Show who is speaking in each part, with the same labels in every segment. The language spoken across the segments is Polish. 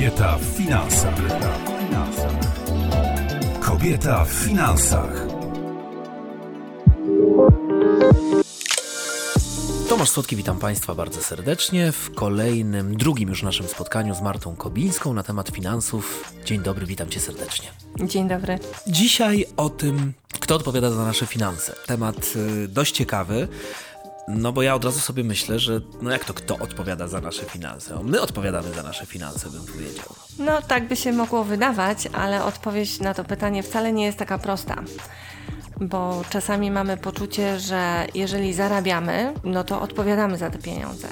Speaker 1: Kobieta w finansach. Kobieta w finansach.
Speaker 2: Tomasz Słodki, witam Państwa bardzo serdecznie w kolejnym, drugim już naszym spotkaniu z Martą Kobińską na temat finansów. Dzień dobry, witam Cię serdecznie.
Speaker 3: Dzień dobry.
Speaker 2: Dzisiaj o tym, kto odpowiada za nasze finanse. Temat y, dość ciekawy. No bo ja od razu sobie myślę, że no jak to kto odpowiada za nasze finanse? My odpowiadamy za nasze finanse, bym powiedział.
Speaker 3: No tak by się mogło wydawać, ale odpowiedź na to pytanie wcale nie jest taka prosta. Bo czasami mamy poczucie, że jeżeli zarabiamy, no to odpowiadamy za te pieniądze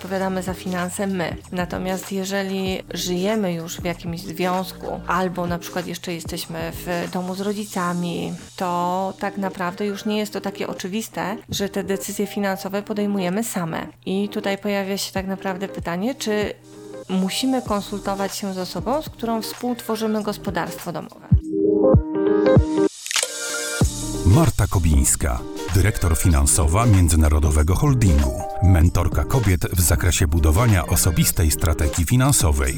Speaker 3: odpowiadamy za finanse my. Natomiast jeżeli żyjemy już w jakimś związku, albo na przykład jeszcze jesteśmy w domu z rodzicami, to tak naprawdę już nie jest to takie oczywiste, że te decyzje finansowe podejmujemy same. I tutaj pojawia się tak naprawdę pytanie, czy musimy konsultować się z osobą, z którą współtworzymy gospodarstwo domowe.
Speaker 1: Marta Kobińska, dyrektor finansowa Międzynarodowego Holdingu, mentorka kobiet w zakresie budowania osobistej strategii finansowej.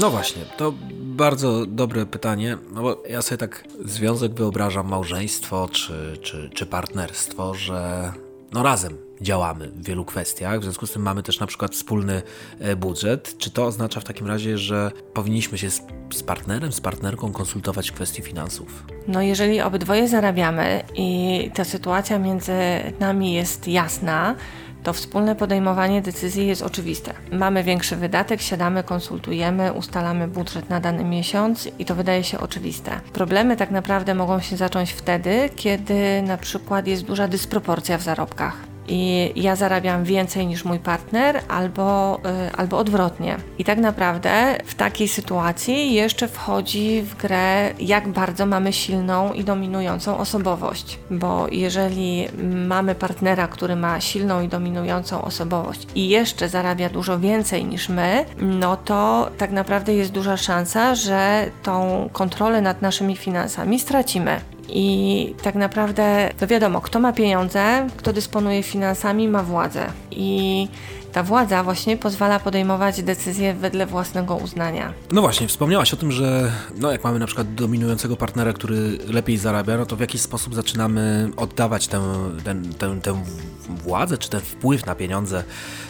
Speaker 2: No właśnie, to bardzo dobre pytanie, no bo ja sobie tak związek wyobrażam, małżeństwo czy, czy, czy partnerstwo, że no razem działamy w wielu kwestiach, w związku z tym mamy też na przykład wspólny e, budżet. Czy to oznacza w takim razie, że powinniśmy się z, z partnerem, z partnerką konsultować w kwestii finansów?
Speaker 3: No jeżeli obydwoje zarabiamy i ta sytuacja między nami jest jasna, to wspólne podejmowanie decyzji jest oczywiste. Mamy większy wydatek, siadamy, konsultujemy, ustalamy budżet na dany miesiąc i to wydaje się oczywiste. Problemy tak naprawdę mogą się zacząć wtedy, kiedy na przykład jest duża dysproporcja w zarobkach i ja zarabiam więcej niż mój partner, albo, y, albo odwrotnie. I tak naprawdę w takiej sytuacji jeszcze wchodzi w grę, jak bardzo mamy silną i dominującą osobowość. Bo jeżeli mamy partnera, który ma silną i dominującą osobowość i jeszcze zarabia dużo więcej niż my, no to tak naprawdę jest duża szansa, że tą kontrolę nad naszymi finansami stracimy. I tak naprawdę, to wiadomo, kto ma pieniądze, kto dysponuje finansami, ma władzę. I ta władza właśnie pozwala podejmować decyzje wedle własnego uznania.
Speaker 2: No właśnie, wspomniałaś o tym, że no jak mamy na przykład dominującego partnera, który lepiej zarabia, no to w jakiś sposób zaczynamy oddawać tę, tę, tę, tę władzę czy ten wpływ na pieniądze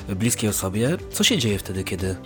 Speaker 2: bliskiej osobie. Co się dzieje wtedy, kiedy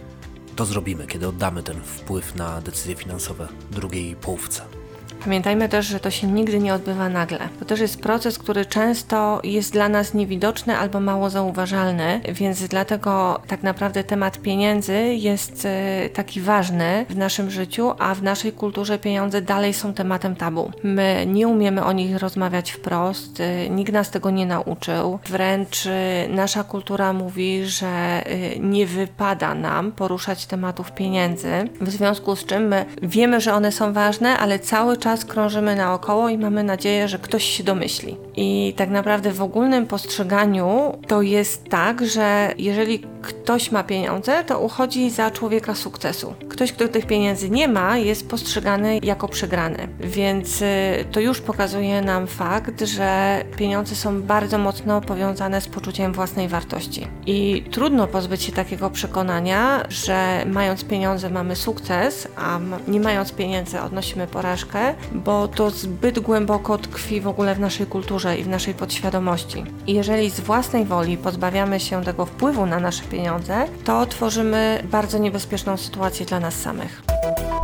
Speaker 2: to zrobimy, kiedy oddamy ten wpływ na decyzje finansowe drugiej połówce?
Speaker 3: Pamiętajmy też, że to się nigdy nie odbywa nagle. To też jest proces, który często jest dla nas niewidoczny albo mało zauważalny, więc dlatego tak naprawdę temat pieniędzy jest e, taki ważny w naszym życiu, a w naszej kulturze pieniądze dalej są tematem tabu. My nie umiemy o nich rozmawiać wprost, e, nikt nas tego nie nauczył. Wręcz e, nasza kultura mówi, że nie wypada nam poruszać tematów pieniędzy, w związku z czym my wiemy, że one są ważne, ale cały czas czas krążymy naokoło i mamy nadzieję, że ktoś się domyśli. I tak naprawdę w ogólnym postrzeganiu to jest tak, że jeżeli ktoś ma pieniądze, to uchodzi za człowieka sukcesu. Ktoś, kto tych pieniędzy nie ma, jest postrzegany jako przegrany. Więc y, to już pokazuje nam fakt, że pieniądze są bardzo mocno powiązane z poczuciem własnej wartości. I trudno pozbyć się takiego przekonania, że mając pieniądze mamy sukces, a nie mając pieniędzy odnosimy porażkę, bo to zbyt głęboko tkwi w ogóle w naszej kulturze i w naszej podświadomości. I jeżeli z własnej woli pozbawiamy się tego wpływu na nasze pieniądze, to tworzymy bardzo niebezpieczną sytuację dla nas samych.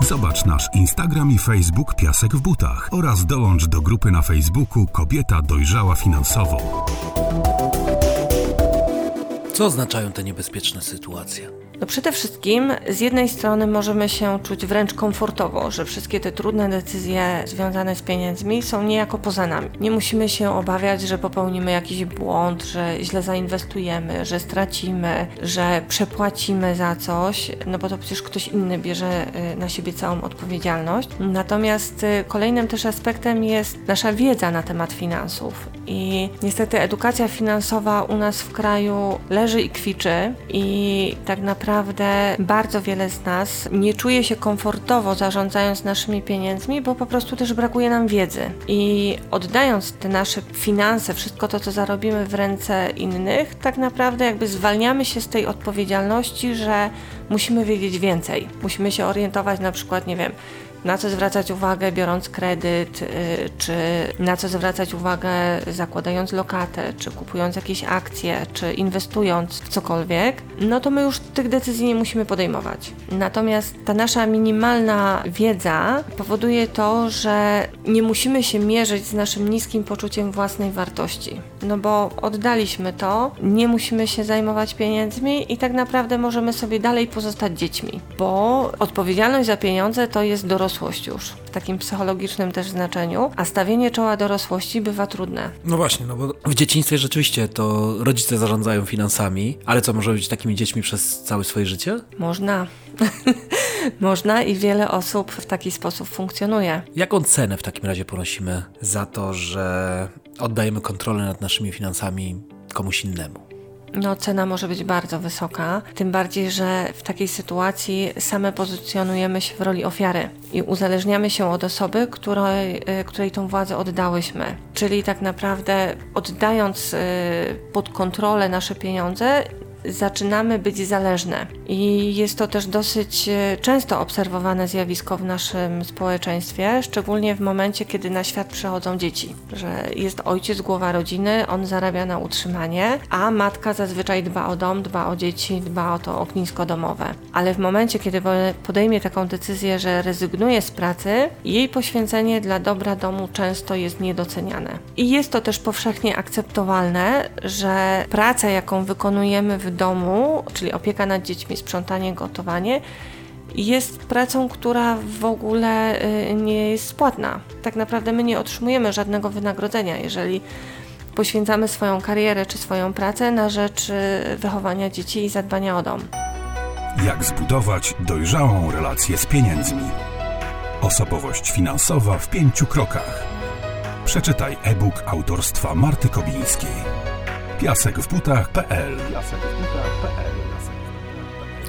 Speaker 1: Zobacz nasz Instagram i Facebook Piasek w butach oraz dołącz do grupy na Facebooku Kobieta dojrzała finansowo.
Speaker 2: Co oznaczają te niebezpieczne sytuacje?
Speaker 3: No przede wszystkim z jednej strony możemy się czuć wręcz komfortowo, że wszystkie te trudne decyzje związane z pieniędzmi są niejako poza nami. Nie musimy się obawiać, że popełnimy jakiś błąd, że źle zainwestujemy, że stracimy, że przepłacimy za coś, no bo to przecież ktoś inny bierze y, na siebie całą odpowiedzialność. Natomiast y, kolejnym też aspektem jest nasza wiedza na temat finansów I niestety edukacja finansowa u nas w kraju leży i kwiczy i tak naprawdę bardzo wiele z nas nie czuje się komfortowo zarządzając naszymi pieniędzmi, bo po prostu też brakuje nam wiedzy. I oddając te nasze finanse, wszystko to, co zarobimy w ręce innych, tak naprawdę jakby zwalniamy się z tej odpowiedzialności, że musimy wiedzieć więcej. Musimy się orientować na przykład, nie wiem, na co zwracać uwagę biorąc kredyt, y, czy na co zwracać uwagę zakładając lokatę, czy kupując jakieś akcje, czy inwestując w cokolwiek, no to my już tych decyzji nie musimy podejmować. Natomiast ta nasza minimalna wiedza powoduje to, że nie musimy się mierzyć z naszym niskim poczuciem własnej wartości. No bo oddaliśmy to, nie musimy się zajmować pieniędzmi i tak naprawdę możemy sobie dalej pozostać dziećmi, bo odpowiedzialność za pieniądze to jest dorosłość dorosłość już, w takim psychologicznym też znaczeniu, a stawienie czoła dorosłości bywa trudne.
Speaker 2: No właśnie, no bo w dzieciństwie rzeczywiście to rodzice zarządzają finansami, ale co, może być takimi dziećmi przez całe swoje życie?
Speaker 3: Można. Można i wiele osób w taki sposób funkcjonuje.
Speaker 2: Jaką cenę w takim razie ponosimy za to, że oddajemy kontrolę nad naszymi finansami komuś innemu?
Speaker 3: No, cena może być bardzo wysoka. Tym bardziej, że w takiej sytuacji same pozycjonujemy się w roli ofiary i uzależniamy się od osoby, której, y, której tą władzę oddałyśmy. Czyli tak naprawdę oddając y, pod kontrolę nasze pieniądze, zaczynamy być zależne. I jest to też dosyć e, często obserwowane zjawisko w naszym społeczeństwie, szczególnie w momencie, kiedy na świat przychodzą dzieci. Że jest ojciec, głowa rodziny, on zarabia na utrzymanie, a matka zazwyczaj dba o dom, dba o dzieci, dba o to ognisko domowe. Ale w momencie, kiedy podejmie taką decyzję, że rezygnuje z pracy, jej poświęcenie dla dobra domu często jest niedoceniane. I jest to też powszechnie akceptowalne, że praca, jaką wykonujemy w domu, czyli opieka nad dziećmi, sprzątanie, gotowanie, jest pracą, która w ogóle y, nie jest spłatna. Tak naprawdę my nie otrzymujemy żadnego wynagrodzenia, jeżeli poświęcamy swoją karierę czy swoją pracę na rzecz y, wychowania dzieci i zadbania o dom.
Speaker 1: Jak zbudować dojrzałą relację z pieniędzmi? Osobowość finansowa w pięciu krokach. Przeczytaj e-book autorstwa Marty Kobińskiej piasekwbutach.pl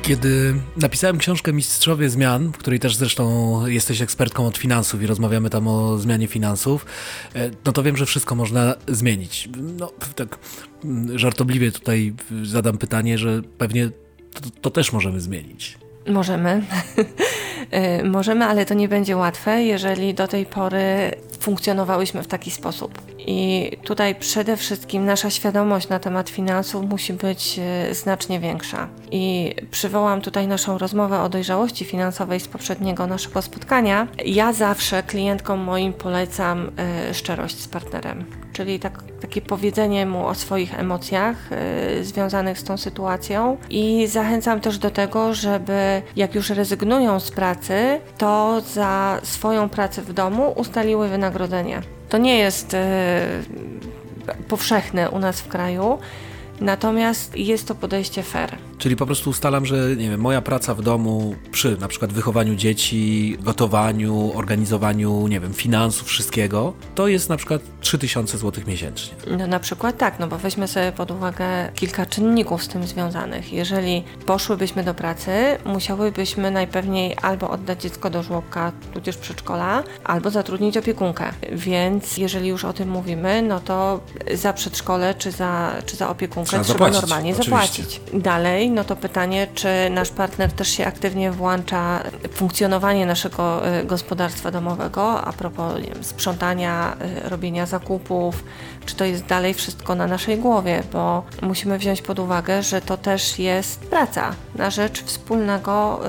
Speaker 2: kiedy napisałem książkę Mistrzowie Zmian, w której też zresztą jesteś ekspertką od finansów i rozmawiamy tam o zmianie finansów, e, no to wiem, że wszystko można zmienić. No, tak mm, żartobliwie tutaj zadam pytanie, że pewnie to, to też możemy zmienić.
Speaker 3: Możemy. E, możemy, ale to nie będzie łatwe, jeżeli do tej pory funkcjonowałyśmy w taki sposób. I tutaj przede wszystkim nasza świadomość na temat finansów musi być e, znacznie większa. I przywołam tutaj naszą rozmowę o dojrzałości finansowej z poprzedniego naszego spotkania. Ja zawsze klientkom moim polecam y, szczerość z partnerem, czyli tak, takie powiedzenie mu o swoich emocjach związanych z tą sytuacją i zachęcam też do tego, żeby jak już rezygnują z pracy, to za swoją pracę w domu ustaliły wynagrodzenie. To nie jest y, powszechne u nas w kraju, natomiast jest to podejście fair.
Speaker 2: Czyli po prostu ustalam, że nie wiem, moja praca w domu przy na przykład wychowaniu dzieci, gotowaniu, organizowaniu, nie wiem, finansów, wszystkiego, to jest na przykład 3000 zł miesięcznie.
Speaker 3: No na przykład tak, no bo weźmy sobie pod uwagę kilka czynników z tym związanych. Jeżeli poszłybyśmy do pracy, musiałybyśmy najpewniej albo oddać dziecko do żłobka, tudzież przedszkola, albo zatrudnić opiekunkę. Więc jeżeli już o tym mówimy, no to za przedszkole czy za, czy za opiekunkę trzeba, trzeba normalnie oczywiście. zapłacić. Dalej no to pytanie, czy nasz partner też się aktywnie włącza w funkcjonowanie naszego y, gospodarstwa domowego, a propos wiem, sprzątania, y, robienia zakupów, czy to jest dalej wszystko na naszej głowie, bo musimy wziąć pod uwagę, że to też jest praca na rzecz wspólnego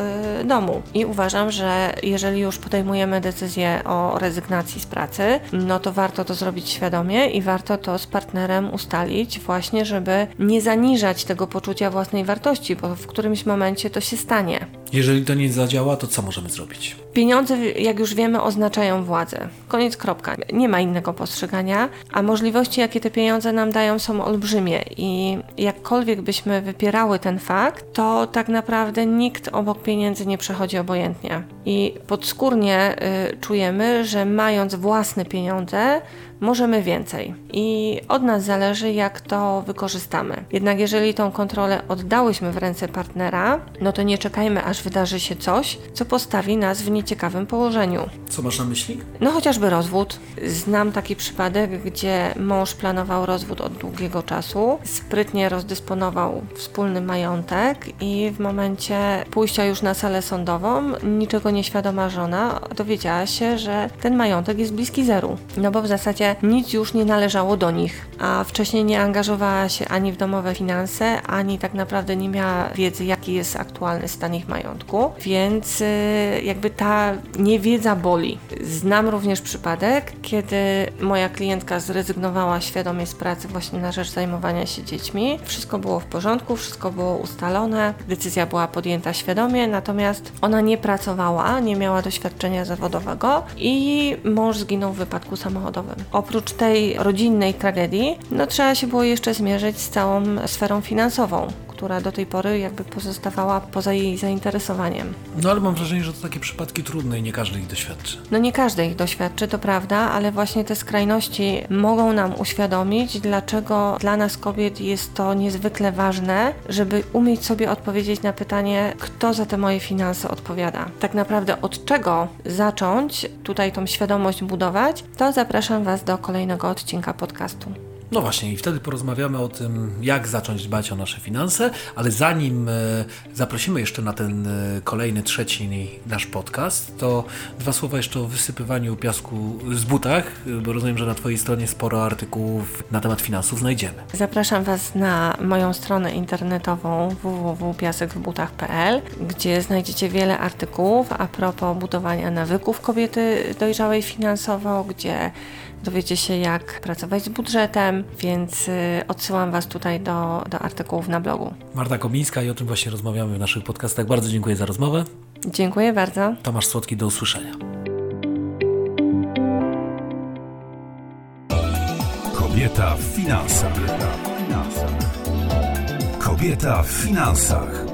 Speaker 3: y, domu. I uważam, że jeżeli już podejmujemy decyzję o rezygnacji z pracy, no to warto to zrobić świadomie i warto to z partnerem ustalić, właśnie, żeby nie zaniżać tego poczucia własnej wartości, bo w którymś momencie to się stanie.
Speaker 2: Jeżeli to nie zadziała, to co możemy zrobić?
Speaker 3: Pieniądze, jak już wiemy, oznaczają władzę. Koniec, kropka. Nie ma innego postrzegania, a możliwości, jakie te pieniądze nam dają, są olbrzymie i jakkolwiek byśmy wypierały ten fakt, to tak naprawdę nikt obok pieniędzy nie przechodzi obojętnie. I podskórnie y, czujemy, że mając własne pieniądze, możemy więcej i od nas zależy, jak to wykorzystamy. Jednak jeżeli tą kontrolę oddałyśmy w ręce partnera, no to nie czekajmy, aż wydarzy się coś, co postawi nas w nieciekawym położeniu.
Speaker 2: Co masz na myśli?
Speaker 3: No chociażby rozwód. Znam taki przypadek, gdzie mąż planował rozwód od długiego czasu, sprytnie rozdysponował wspólny majątek i w momencie pójścia już na salę sądową, niczego nieświadoma żona dowiedziała się, że ten majątek jest bliski zeru. No bo w zasadzie nic już nie należało do nich, a wcześniej nie angażowała się ani w domowe finanse, ani tak naprawdę nie miała wiedzy, jaki jest aktualny stan ich majątku, więc y, jakby ta niewiedza boli. Znam również przypadek, kiedy moja klientka zrezygnowała świadomie z pracy właśnie na rzecz zajmowania się dziećmi. Wszystko było w porządku, wszystko było ustalone, decyzja była podjęta świadomie, natomiast ona nie pracowała, nie miała doświadczenia zawodowego i mąż zginął w wypadku samochodowym. Oprócz tej rodzinnej tragedii, no trzeba się było jeszcze zmierzyć z całą sferą finansową która do tej pory jakby pozostawała poza jej zainteresowaniem.
Speaker 2: No ale mam wrażenie, że to takie przypadki trudne i nie każdy ich doświadczy.
Speaker 3: No nie każdy ich doświadczy, to prawda, ale właśnie te skrajności mogą nam uświadomić, dlaczego dla nas kobiet jest to niezwykle ważne, żeby umieć sobie odpowiedzieć na pytanie, kto za te moje finanse odpowiada. Tak naprawdę od czego zacząć tutaj tą świadomość budować, to zapraszam Was do kolejnego odcinka podcastu.
Speaker 2: No właśnie, i wtedy porozmawiamy o tym, jak zacząć dbać o nasze finanse, ale zanim e, zaprosimy jeszcze na ten e, kolejny, trzeci nasz podcast, to dwa słowa jeszcze o wysypywaniu piasku z butach, bo rozumiem, że na Twojej stronie sporo artykułów na temat finansów znajdziemy.
Speaker 3: Zapraszam Was na moją stronę internetową www.piasekwbutach.pl, gdzie znajdziecie wiele artykułów a propos budowania nawyków kobiety dojrzałej finansowo, gdzie dowiecie się, jak pracować z budżetem, więc y, odsyłam Was tutaj do, do artykułów na blogu.
Speaker 2: Marta Komińska i o tym właśnie rozmawiamy w naszych podcastach. Bardzo dziękuję za rozmowę.
Speaker 3: Dziękuję bardzo.
Speaker 2: Tomasz Słodki, do usłyszenia.
Speaker 1: Kobieta w finansach. Kobieta w finansach.